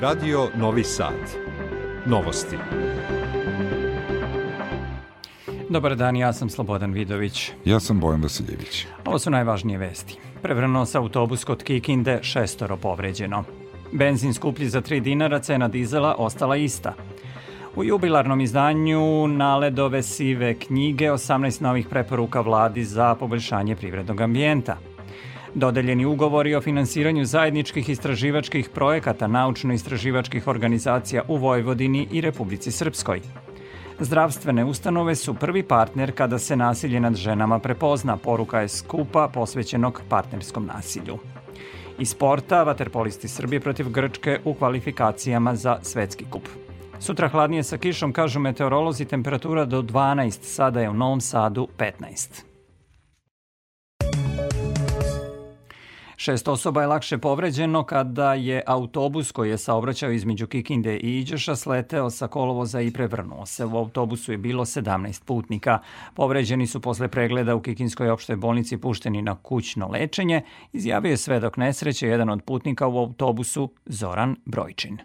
Radio Novi Sad. Novosti. Dobar dan, ja sam Slobodan Vidović. Ja sam Bojan Vasiljević. Ovo su najvažnije vesti. Prevrnuo se autobus kod Kikinde, šestoro povređeno. Benzin skuplji za 3 dinara, cena dizela ostala ista. U jubilarnom izdanju Naledove sive knjige 18 novih preporuka vladi za poboljšanje privrednog ambijenta. Dodeljeni ugovori o finansiranju zajedničkih istraživačkih projekata naučno-istraživačkih organizacija u Vojvodini i Republici Srpskoj. Zdravstvene ustanove su prvi partner kada se nasilje nad ženama prepozna, poruka je skupa posvećenog partnerskom nasilju. Iz sporta, vaterpolisti Srbije protiv Grčke u kvalifikacijama za svetski kup. Sutra hladnije sa kišom, kažu meteorolozi, temperatura do 12, sada je u Novom Sadu 15. Šest osoba je lakše povređeno kada je autobus koji je saobraćao između Kikinde i Iđeša sleteo sa kolovoza i prevrnuo se. U autobusu je bilo 17 putnika. Povređeni su posle pregleda u Kikinskoj opštoj bolnici pušteni na kućno lečenje, izjavio je svedok nesreće jedan od putnika u autobusu Zoran Brojčin.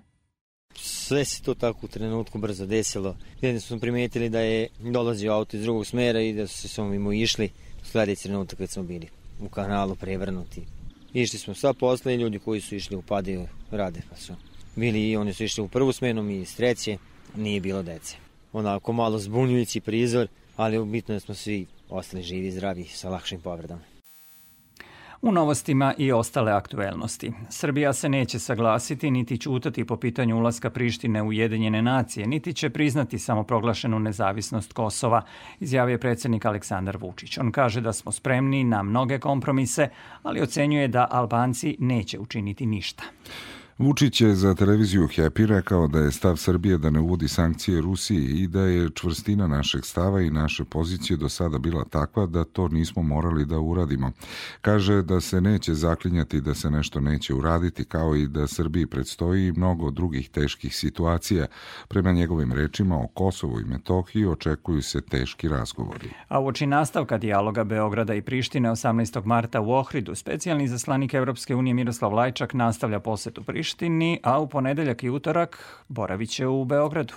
Sve se to tako u trenutku brzo desilo. Jedni smo primetili da je dolazio auto iz drugog smera i da su se samo mimo išli. Sledeći trenutak kad smo bili u kanalu prevrnuti. Išli smo sa posle i ljudi koji su išli u pade rade pa su bili i oni su išli u prvu smenu, mi iz treće, nije bilo dece. Onako malo zbunjujući prizor, ali bitno je da smo svi ostali živi zdravi sa lakšim povredama. U novostima i ostale aktuelnosti. Srbija se neće saglasiti niti ćutati po pitanju ulaska Prištine u Ujedinjene nacije, niti će priznati samoproglašenu nezavisnost Kosova, izjavio predsednik Aleksandar Vučić. On kaže da smo spremni na mnoge kompromise, ali ocenjuje da Albanci neće učiniti ništa. Vučić je za televiziju Happy rekao da je stav Srbije da ne uvodi sankcije Rusiji i da je čvrstina našeg stava i naše pozicije do sada bila takva da to nismo morali da uradimo. Kaže da se neće zaklinjati da se nešto neće uraditi kao i da Srbiji predstoji mnogo drugih teških situacija. Prema njegovim rečima o Kosovu i Metohiji očekuju se teški razgovori. A uoči nastavka dijaloga Beograda i Prištine 18. marta u Ohridu, specijalni zaslanik Evropske unije Miroslav Lajčak nastavlja posetu Prištine Prištini, a u ponedeljak i utorak boravit će u Beogradu.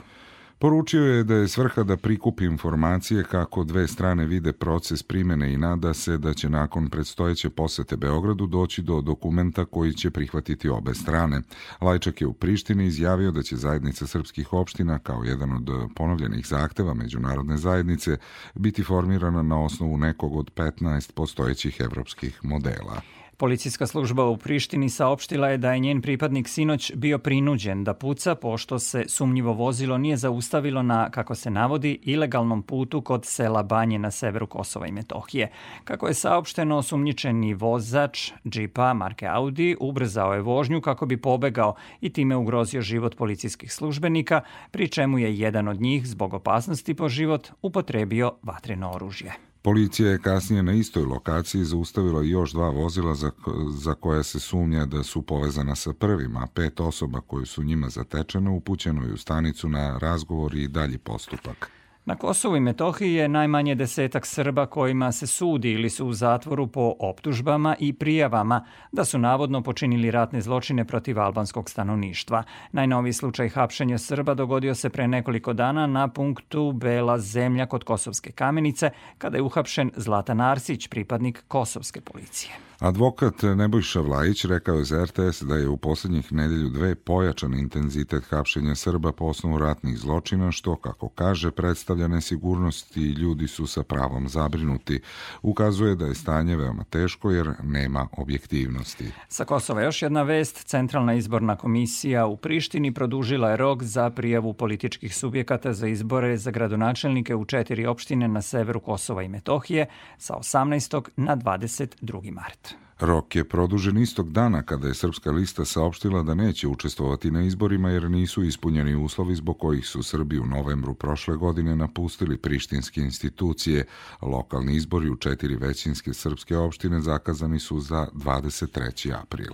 Poručio je da je svrha da prikupi informacije kako dve strane vide proces primene i nada se da će nakon predstojeće posete Beogradu doći do dokumenta koji će prihvatiti obe strane. Lajčak je u Prištini izjavio da će zajednica srpskih opština kao jedan od ponovljenih zahteva međunarodne zajednice biti formirana na osnovu nekog od 15 postojećih evropskih modela. Policijska služba u Prištini saopštila je da je njen pripadnik sinoć bio prinuđen da puca pošto se sumnjivo vozilo nije zaustavilo na, kako se navodi, ilegalnom putu kod sela Banje na severu Kosova i Metohije. Kako je saopšteno, sumnjičeni vozač džipa marke Audi ubrzao je vožnju kako bi pobegao i time ugrozio život policijskih službenika, pri čemu je jedan od njih, zbog opasnosti po život, upotrebio vatreno oružje. Policija je kasnije na istoj lokaciji zaustavila još dva vozila za, za koja se sumnja da su povezana sa prvim, a pet osoba koje su njima zatečene upućeno je u stanicu na razgovor i dalji postupak. Na Kosovu i Metohiji je najmanje desetak Srba kojima se sudi ili su u zatvoru po optužbama i prijavama da su navodno počinili ratne zločine protiv albanskog stanovništva. Najnoviji slučaj hapšenja Srba dogodio se pre nekoliko dana na punktu Bela zemlja kod Kosovske kamenice, kada je uhapšen Zlatan Arsić, pripadnik Kosovske policije. Advokat Nebojša Vlajić rekao je za RTS da je u poslednjih nedelju dve pojačan intenzitet hapšenja Srba po osnovu ratnih zločina, što, kako kaže, predstavlja nesigurnost i ljudi su sa pravom zabrinuti. Ukazuje da je stanje veoma teško jer nema objektivnosti. Sa Kosova još jedna vest. Centralna izborna komisija u Prištini produžila je rok za prijavu političkih subjekata za izbore za gradonačelnike u četiri opštine na severu Kosova i Metohije sa 18. na 22. mart. Rok je produžen istog dana kada je Srpska lista saopštila da neće učestvovati na izborima jer nisu ispunjeni uslovi zbog kojih su Srbi u novembru prošle godine napustili prištinske institucije. Lokalni izbori u četiri većinske srpske opštine zakazani su za 23. april.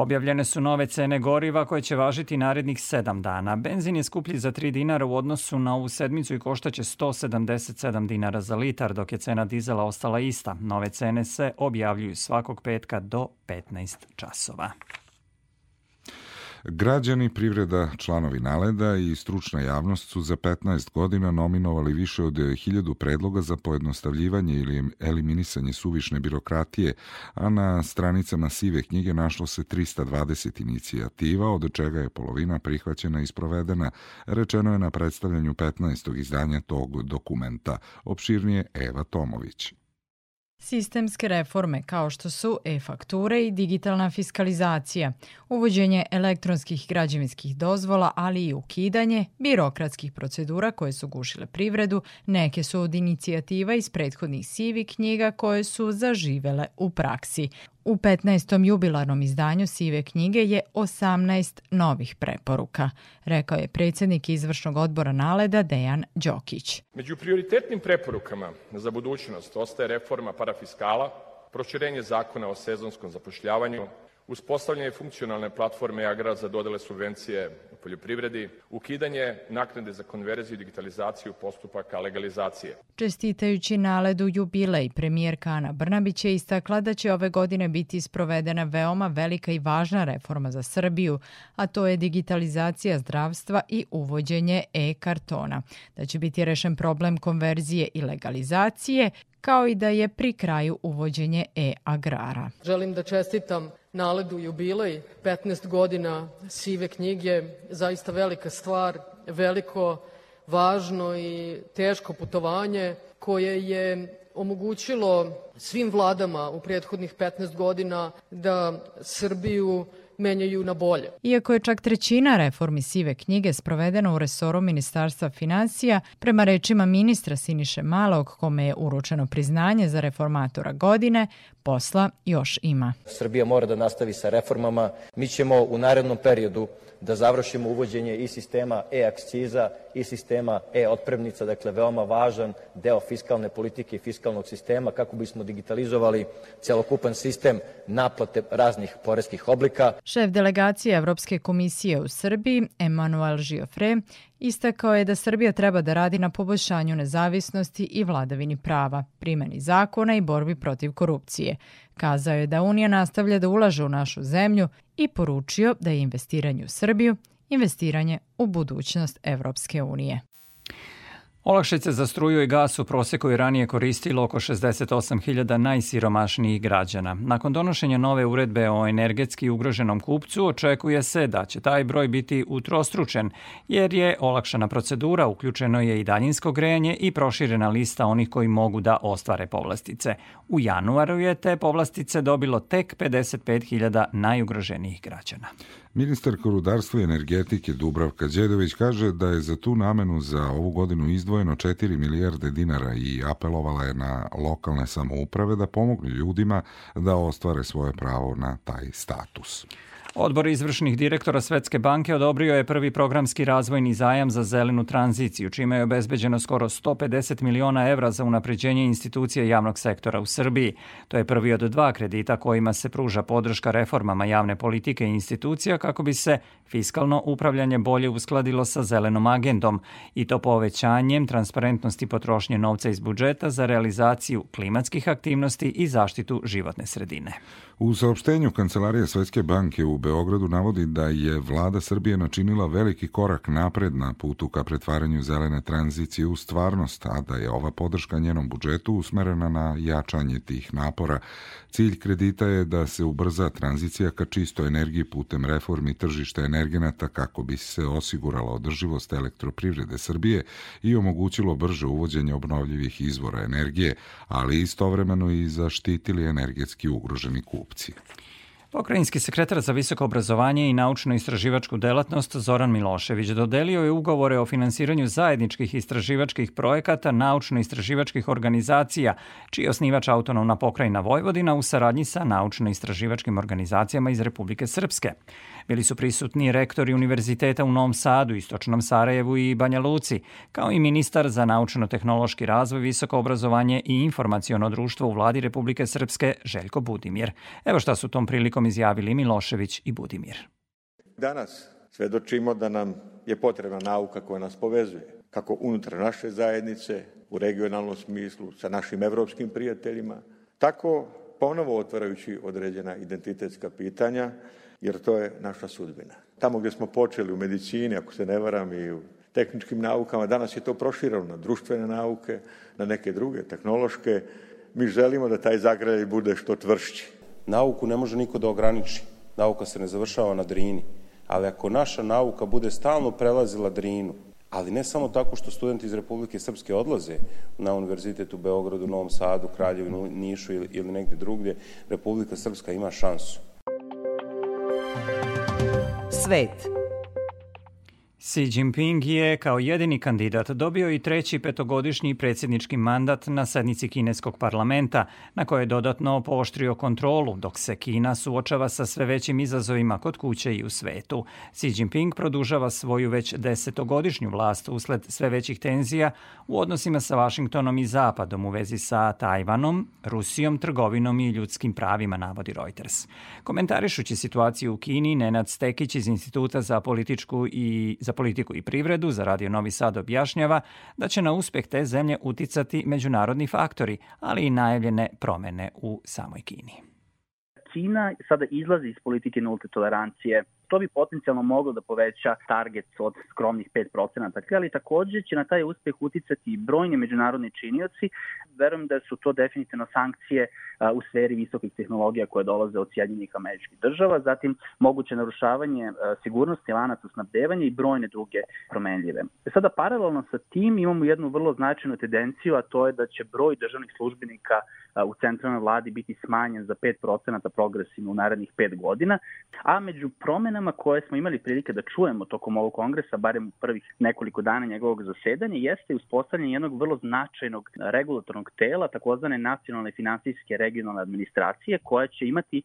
Objavljene su nove cene goriva koje će važiti narednih 7 dana. Benzin je skuplji za 3 dinara u odnosu na ovu sedmicu i koštaće 177 dinara za litar, dok je cena dizela ostala ista. Nove cene se objavljuju svakog petka do 15 časova. Građani, privreda, članovi Naleda i stručna javnost su za 15 godina nominovali više od 1000 predloga za pojednostavljivanje ili eliminisanje suvišne birokratije, a na stranicama sive knjige našlo se 320 inicijativa, od čega je polovina prihvaćena i sprovedena, rečeno je na predstavljanju 15. izdanja tog dokumenta. Opširnije Eva Tomović. Sistemske reforme kao što su e-fakture i digitalna fiskalizacija, uvođenje elektronskih građevinskih dozvola, ali i ukidanje birokratskih procedura koje su gušile privredu, neke su od inicijativa iz prethodnih sivi knjiga koje su zaživele u praksi. U 15. jubilarnom izdanju Sive knjige je 18 novih preporuka, rekao je predsjednik izvršnog odbora Naleda Dejan Đokić. Među prioritetnim preporukama za budućnost ostaje reforma parafiskala, proširenje zakona o sezonskom zapošljavanju, uspostavljanje funkcionalne platforme Agrar za dodele subvencije u poljoprivredi, ukidanje naknade za konverziju i digitalizaciju postupaka legalizacije. Čestitajući naledu jubilej, premijerka Ana Brnabić je istakla da će ove godine biti sprovedena veoma velika i važna reforma za Srbiju, a to je digitalizacija zdravstva i uvođenje e-kartona, da će biti rešen problem konverzije i legalizacije, kao i da je pri kraju uvođenje e-agrara. Želim da čestitam naledu jubilej, 15 godina sive knjige, zaista velika stvar, veliko, važno i teško putovanje koje je omogućilo svim vladama u prethodnih 15 godina da Srbiju menjaju na bolje. Iako je čak trećina reformi sive knjige sprovedena u resoru Ministarstva financija, prema rečima ministra Siniše Malog, kome je uručeno priznanje za reformatora godine, posla još ima. Srbija mora da nastavi sa reformama. Mi ćemo u narednom periodu da završimo uvođenje i sistema e-akciza i sistema e-otpremnica, dakle veoma važan deo fiskalne politike i fiskalnog sistema kako bismo digitalizovali celokupan sistem naplate raznih poreskih oblika. Šef delegacije Evropske komisije u Srbiji, Emanuel Giofre, istakao je da Srbija treba da radi na poboljšanju nezavisnosti i vladavini prava, primeni zakona i borbi protiv korupcije. Kazao je da Unija nastavlja da ulaže u našu zemlju i poručio da je investiranje u Srbiju investiranje u budućnost Evropske unije. Olakšice za struju i gas u proseku je ranije koristilo oko 68.000 najsiromašnijih građana. Nakon donošenja nove uredbe o energetski ugroženom kupcu očekuje se da će taj broj biti utrostručen, jer je olakšana procedura, uključeno je i daljinsko grejanje i proširena lista onih koji mogu da ostvare povlastice. U januaru je te povlastice dobilo tek 55.000 najugroženijih građana. Ministar rudarstva i energetike Dubravka Đedović kaže da je za tu namenu za ovu godinu izdvojeno 4 milijarde dinara i apelovala je na lokalne samouprave da pomognu ljudima da ostvare svoje pravo na taj status. Odbor izvršnih direktora Svetske banke odobrio je prvi programski razvojni zajam za zelenu tranziciju, čime je obezbeđeno skoro 150 miliona evra za unapređenje institucija javnog sektora u Srbiji. To je prvi od dva kredita kojima se pruža podrška reformama javne politike i institucija kako bi se fiskalno upravljanje bolje uskladilo sa zelenom agendom i to povećanjem transparentnosti potrošnje novca iz budžeta za realizaciju klimatskih aktivnosti i zaštitu životne sredine. U saopštenju Kancelarija Svetske banke u Beogradu navodi da je vlada Srbije načinila veliki korak napred na putu ka pretvaranju zelene tranzicije u stvarnost, a da je ova podrška njenom budžetu usmerena na jačanje tih napora. Cilj kredita je da se ubrza tranzicija ka čistoj energiji putem reformi tržišta energenata kako bi se osigurala održivost elektroprivrede Srbije i omogućilo brže uvođenje obnovljivih izvora energije, ali istovremeno i zaštitili energetski ugroženi kupci. Pokrajinski sekretar za visoko obrazovanje i naučno-istraživačku delatnost Zoran Milošević dodelio je ugovore o finansiranju zajedničkih istraživačkih projekata naučno-istraživačkih organizacija, čiji je osnivač autonomna pokrajina Vojvodina u saradnji sa naučno-istraživačkim organizacijama iz Republike Srpske. Bili su prisutni rektori univerziteta u Novom Sadu, Istočnom Sarajevu i Banja Luci, kao i ministar za naučno-tehnološki razvoj, visoko obrazovanje i informacijono društvo u vladi Republike Srpske Željko Budimir. Evo šta su tom prilikom izjavili Milošević i Budimir. Danas svedočimo da nam je potrebna nauka koja nas povezuje, kako unutar naše zajednice, u regionalnom smislu, sa našim evropskim prijateljima, tako ponovo otvarajući određena identitetska pitanja, jer to je naša sudbina. Tamo gdje smo počeli u medicini, ako se ne varam, i u tehničkim naukama, danas je to proširano na društvene nauke, na neke druge, tehnološke. Mi želimo da taj zagrljaj bude što tvršći. Nauku ne može niko da ograniči. Nauka se ne završava na Drini. Ali ako naša nauka bude stalno prelazila Drinu, ali ne samo tako što studenti iz Republike Srpske odlaze na univerzitet u Beogradu, Novom Sadu, Kraljevu, Nišu ili, ili negde drugdje, Republika Srpska ima šansu. Eight. Xi Jinping je kao jedini kandidat dobio i treći petogodišnji predsjednički mandat na sednici kineskog parlamenta, na koje je dodatno pooštrio kontrolu, dok se Kina suočava sa sve većim izazovima kod kuće i u svetu. Xi Jinping produžava svoju već desetogodišnju vlast usled sve većih tenzija u odnosima sa Vašingtonom i Zapadom u vezi sa Tajvanom, Rusijom, trgovinom i ljudskim pravima, navodi Reuters. Komentarišući situaciju u Kini, Nenad Stekić iz Instituta za političku i politiku i privredu za Radio Novi Sad objašnjava da će na uspeh te zemlje uticati međunarodni faktori, ali i najavljene promene u samoj Kini. Kina sada izlazi iz politike nulte tolerancije to bi potencijalno moglo da poveća target od skromnih 5%, ali takođe će na taj uspeh uticati i brojni međunarodni činioci. Verujem da su to definitivno sankcije u sferi visokih tehnologija koje dolaze od Sjedinjenih američkih država, zatim moguće narušavanje sigurnosti lanaca snabdevanja i brojne druge promenljive. Sada, paralelno sa tim imamo jednu vrlo značajnu tendenciju, a to je da će broj državnih službenika u centralnoj vladi biti smanjen za 5% progresivno u narednih 5 godina, a među promenama koje smo imali prilike da čujemo tokom ovog kongresa, barem u prvih nekoliko dana njegovog zasedanja, jeste uspostavljanje jednog vrlo značajnog regulatornog tela, takozvane nacionalne finansijske regionalne administracije, koja će imati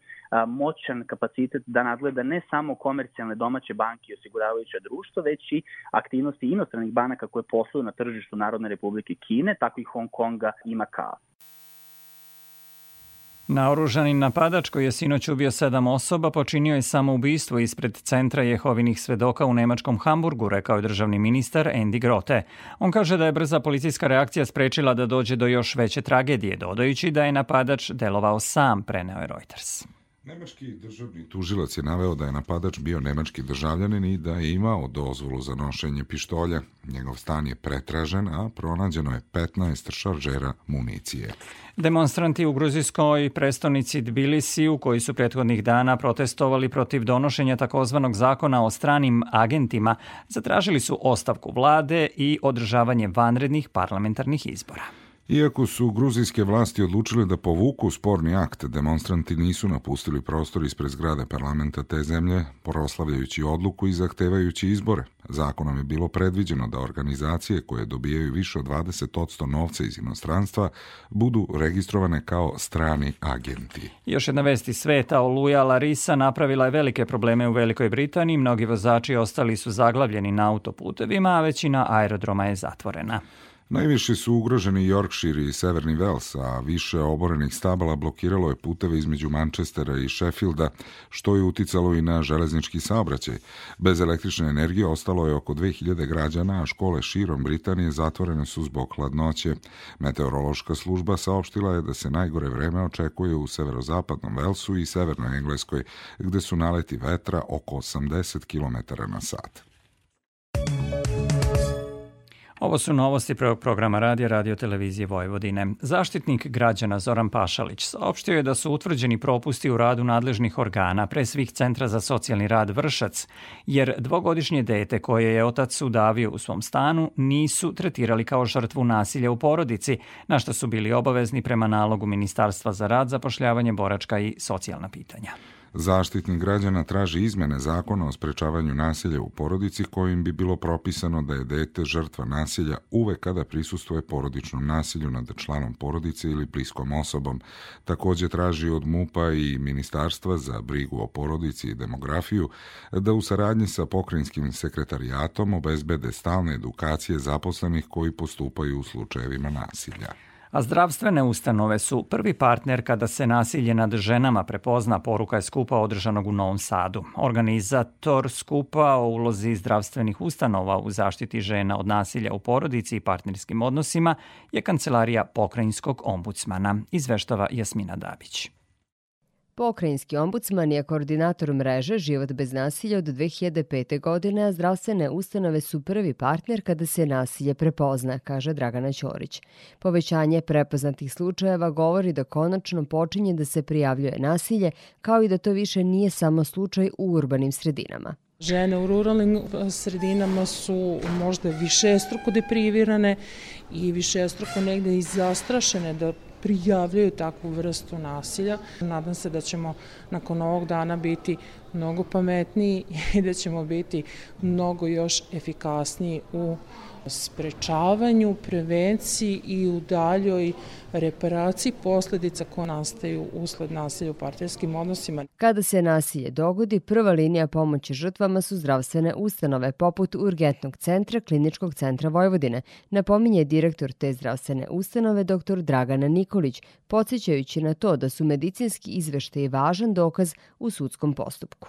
moćan kapacitet da nadgleda ne samo komercijalne domaće banke i osiguravajuća društva, već i aktivnosti inostranih banaka koje posluju na tržištu Narodne republike Kine, tako i Hong Konga i Makao. Naoružani napadač koji je sinoć ubio sedam osoba počinio je samoubistvo ispred centra Jehovinih svedoka u nemačkom Hamburgu, rekao je državni ministar Andy Grote. On kaže da je brza policijska reakcija sprečila da dođe do još veće tragedije, dodajući da je napadač delovao sam, preneo je Reuters. Nemački državni tužilac je naveo da je napadač bio nemački državljanin i da je imao dozvolu za nošenje pištolja. Njegov stan je pretražen, a pronađeno je 15 šaržera municije. Demonstranti u gruzijskoj prestonici Tbilisiju, koji su prethodnih dana protestovali protiv donošenja takozvanog zakona o stranim agentima, zatražili su ostavku vlade i održavanje vanrednih parlamentarnih izbora. Iako su gruzijske vlasti odlučile da povuku sporni akt, demonstranti nisu napustili prostor ispred zgrade parlamenta te zemlje, proslavljajući odluku i zahtevajući izbore. Zakonom je bilo predviđeno da organizacije koje dobijaju više od 20% novca iz inostranstva budu registrovane kao strani agenti. Još jedna vest iz sveta, Oluja Larisa napravila je velike probleme u Velikoj Britaniji, mnogi vozači ostali su zaglavljeni na autoputevima, a većina aerodroma je zatvorena. Najviše su ugroženi Yorkshire i Severni Wales, a više oborenih stabala blokiralo je puteve između Manchestera i Sheffielda, što je uticalo i na železnički saobraćaj. Bez električne energije ostalo je oko 2000 građana, a škole širom Britanije zatvorene su zbog hladnoće. Meteorološka služba saopštila je da se najgore vreme očekuje u severozapadnom Velsu i severnoj Engleskoj, gde su naleti vetra oko 80 km na sat. Ovo su novosti prvog programa radija Radio Televizije Vojvodine. Zaštitnik građana Zoran Pašalić saopštio je da su utvrđeni propusti u radu nadležnih organa, pre svih Centra za socijalni rad Vršac, jer dvogodišnje dete koje je otac udavio u svom stanu nisu tretirali kao žrtvu nasilja u porodici, na što su bili obavezni prema nalogu Ministarstva za rad, zapošljavanje, boračka i socijalna pitanja. Zaštitnik građana traži izmene zakona o sprečavanju nasilja u porodici kojim bi bilo propisano da je dete žrtva nasilja uvek kada prisustuje porodičnom nasilju nad članom porodice ili bliskom osobom. Takođe traži od MUPA i Ministarstva za brigu o porodici i demografiju da u saradnji sa pokrajinskim sekretarijatom obezbede stalne edukacije zaposlenih koji postupaju u slučajevima nasilja. A zdravstvene ustanove su prvi partner kada se nasilje nad ženama prepozna, poruka je skupa održanog u Novom Sadu. Organizator skupa o ulozi zdravstvenih ustanova u zaštiti žena od nasilja u porodici i partnerskim odnosima je Kancelarija pokrajinskog ombudsmana, izveštava Jasmina Dabić. Pokrajinski ombudsman je koordinator mreže Život bez nasilja od 2005. godine, a zdravstvene ustanove su prvi partner kada se nasilje prepozna, kaže Dragana Ćorić. Povećanje prepoznatih slučajeva govori da konačno počinje da se prijavljuje nasilje, kao i da to više nije samo slučaj u urbanim sredinama. Žene u ruralnim sredinama su možda više struko deprivirane i više struko negde i zastrašene da prijavljaju takvu vrstu nasilja. Nadam se da ćemo nakon ovog dana biti mnogo pametniji i da ćemo biti mnogo još efikasniji u sprečavanju, prevenciji i u daljoj reparaciji posledica koje nastaju usled nasilja u partnerskim odnosima. Kada se nasilje dogodi, prva linija pomoći žrtvama su zdravstvene ustanove poput Urgentnog centra Kliničkog centra Vojvodine, napominje direktor te zdravstvene ustanove dr. Dragana Nikolić, podsjećajući na to da su medicinski izveštaji važan dokaz u sudskom postupku.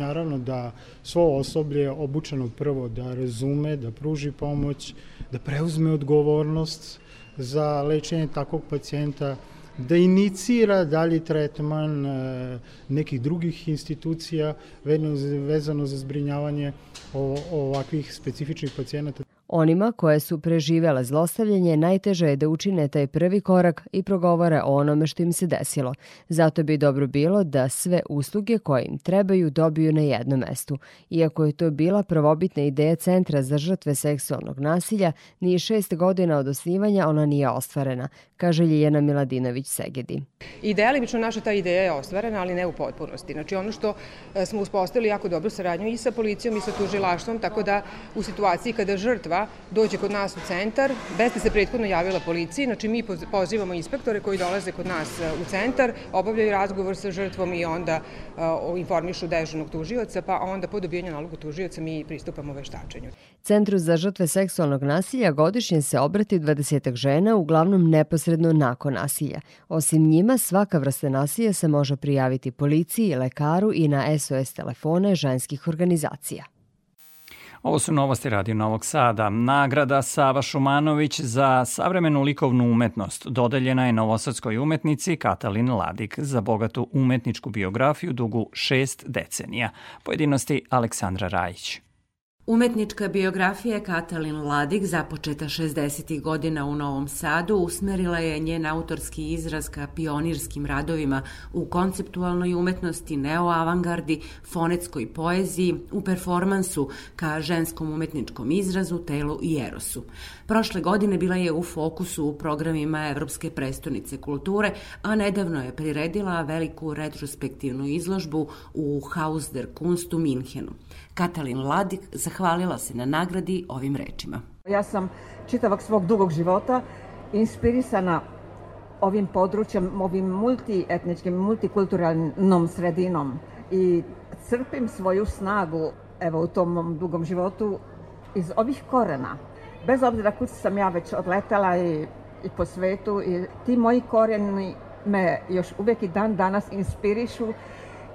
Naravno da svo osoblje je obučeno prvo da razume, da pruži pomoć, da preuzme odgovornost za lečenje takvog pacijenta, da inicira dalji tretman e, nekih drugih institucija vezano za zbrinjavanje ovakvih specifičnih pacijenata. Onima koje su preživele zlostavljanje najteže je da učine taj prvi korak i progovore o onome što im se desilo. Zato bi dobro bilo da sve usluge koje im trebaju dobiju na jednom mestu. Iako je to bila prvobitna ideja Centra za žrtve seksualnog nasilja, ni šest godina od osnivanja ona nije ostvarena, kaže Ljiljana Miladinović-Segedi. Idealimično naša ta ideja je ostvarena, ali ne u potpunosti. Znači ono što e, smo uspostavili jako dobru saradnju i sa policijom i sa tužilaštvom, tako da u situaciji kada žrtva dođe kod nas u centar, bez da se prethodno javila policiji, znači mi pozivamo inspektore koji dolaze kod nas e, u centar, obavljaju razgovor sa žrtvom i onda uh, informišu dežurnog tužioca, pa onda po dobijanju naloga tužioca mi pristupamo veštačenju. Centru za žrtve seksualnog nasilja godišnje se obrati 20 žena, uglavnom neposredno nakon nasilja. Osim njima, svaka vrsta nasilja se može prijaviti policiji, lekaru i na SOS telefone ženskih organizacija. Ovo su novosti Radio Novog Sada. Nagrada Sava Šumanović za savremenu likovnu umetnost dodeljena je novosadskoj umetnici Katalin Ladik za bogatu umetničku biografiju dugu šest decenija. Pojedinosti Aleksandra Rajić. Umetnička biografija Katalin Ladik, započeta 60. godina u Novom Sadu, usmerila je njen autorski izraz ka pionirskim radovima u konceptualnoj umetnosti, neoavangardi, fonetskoj poeziji, u performansu ka ženskom umetničkom izrazu, telu i erosu. Prošle godine bila je u fokusu u programima Evropske prestonice kulture, a nedavno je priredila veliku retrospektivnu izložbu u Haus der Kunst u Minhenu. Katalin Ladik zahvalila se na nagradi ovim rečima. Ja sam čitavak svog dugog života inspirisana ovim područjem, ovim multietničkim, multikulturalnom sredinom i crpim svoju snagu evo u tom mom dugom životu iz ovih korena. Bez obzira kud sam ja već odletala i, i po svetu i ti moji koreni me još uvek i dan danas inspirišu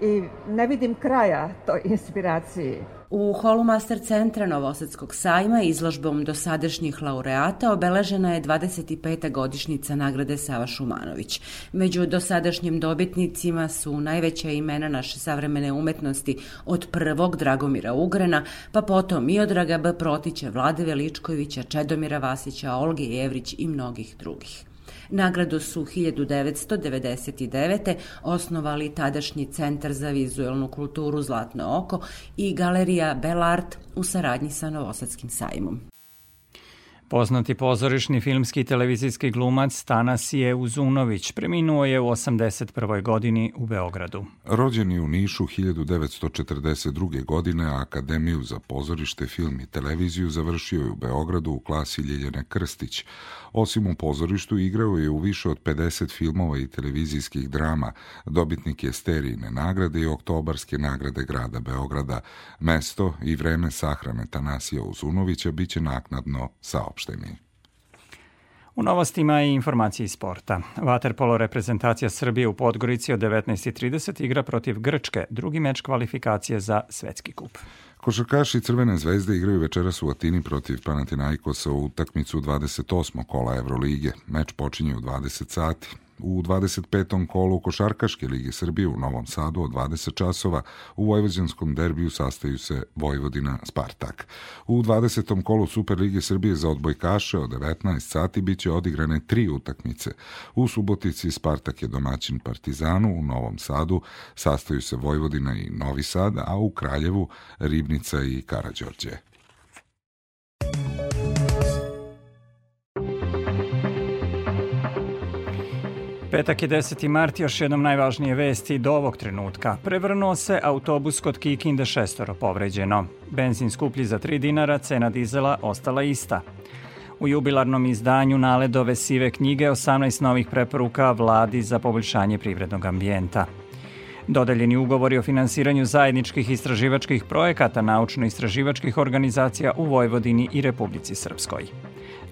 i ne vidim kraja toj inspiraciji. U holu Master centra Novosadskog sajma izložbom dosadašnjih laureata obeležena je 25. godišnjica nagrade Sava Šumanović. Među dosadašnjim dobitnicima su najveća imena naše savremene umetnosti od prvog Dragomira Ugrena, pa potom Miodraga B. Protića, Vlade Veličkovića, Čedomira Vasića, Olge Jevrić i mnogih drugih. Nagradu su 1999. osnovali tadašnji Centar za vizuelnu kulturu Zlatno oko i Galerija Belart u saradnji sa Novosadskim sajmom. Poznati pozorišni filmski i televizijski glumac Tanasije Uzunović preminuo je u 81. godini u Beogradu. Rođen je u Nišu 1942. godine, a Akademiju za pozorište, film i televiziju završio je u Beogradu u klasi Ljeljene Krstić, Osim u pozorištu, igrao je u više od 50 filmova i televizijskih drama, dobitnik je Sterijine nagrade i Oktobarske nagrade grada Beograda. Mesto i vreme sahrane Tanasija Uzunovića biće naknadno saopšteni. U novostima i informacije iz sporta. Waterpolo reprezentacija Srbije u Podgorici od 19.30 igra protiv Grčke, drugi meč kvalifikacije za svetski kup. Košarkaši Crvene zvezde igraju večeras u Atini protiv Panathinaikosa u utakmicu 28. kola Evrolige. Meč počinje u 20 sati. U 25. kolu Košarkaške lige Srbije u Novom Sadu od 20 časova u Vojvođanskom derbiju sastaju se Vojvodina Spartak. U 20. kolu Super lige Srbije za odbojkaše od 19 sati biće odigrane tri utakmice. U Subotici Spartak je domaćin Partizanu, u Novom Sadu sastaju se Vojvodina i Novi Sad, a u Kraljevu Ribnica i Karađorđe. Petak je 10. mart, još jednom najvažnije vesti do ovog trenutka. Prevrnuo se autobus kod Kikinde šestoro povređeno. Benzin skuplji za 3 dinara, cena dizela ostala ista. U jubilarnom izdanju naledove sive knjige 18 novih preporuka vladi za poboljšanje privrednog ambijenta. Dodeljeni ugovori o finansiranju zajedničkih istraživačkih projekata naučno-istraživačkih organizacija u Vojvodini i Republici Srpskoj.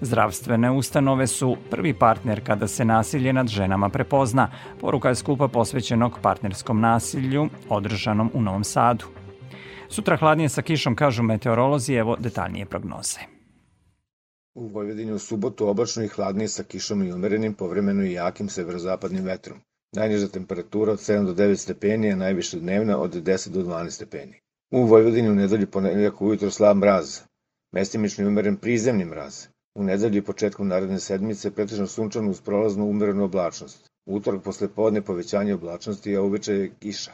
Zdravstvene ustanove su prvi partner kada se nasilje nad ženama prepozna. Poruka je skupa posvećenog partnerskom nasilju održanom u Novom Sadu. Sutra hladnije sa kišom, kažu meteorolozi, evo detaljnije prognoze. U Vojvodini u subotu oblačno i hladnije sa kišom i umerenim, povremeno i jakim severozapadnim vetrom. Najniža temperatura od 7 do 9 stepeni, a najviše dnevna od 10 do 12 stepeni. U Vojvodini u nedelju ponedeljak ujutro slab mraz, mestimični umeren prizemni mraz. U nedelju i početkom naredne sedmice pretežno sunčano uz prolaznu umerenu oblačnost. U utorak posle podne povećanje oblačnosti, a uveče je kiša.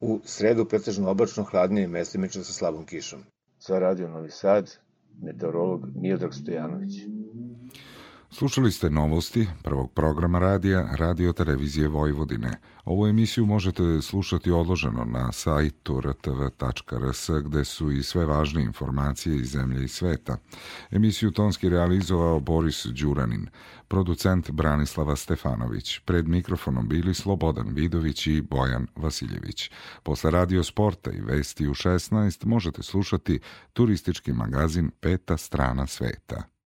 U sredu pretežno oblačno hladnije i mestimično sa slabom kišom. Za radio Novi Sad, meteorolog Miodrag Stojanović. Slušali ste novosti prvog programa radija Radio Televizije Vojvodine. Ovu emisiju možete slušati odloženo na sajtu rtv.rs gde su i sve važne informacije iz zemlje i sveta. Emisiju tonski realizovao Boris Đuranin, producent Branislava Stefanović, pred mikrofonom bili Slobodan Vidović i Bojan Vasiljević. Posle Radio Sporta i Vesti u 16 možete slušati turistički magazin Peta strana sveta.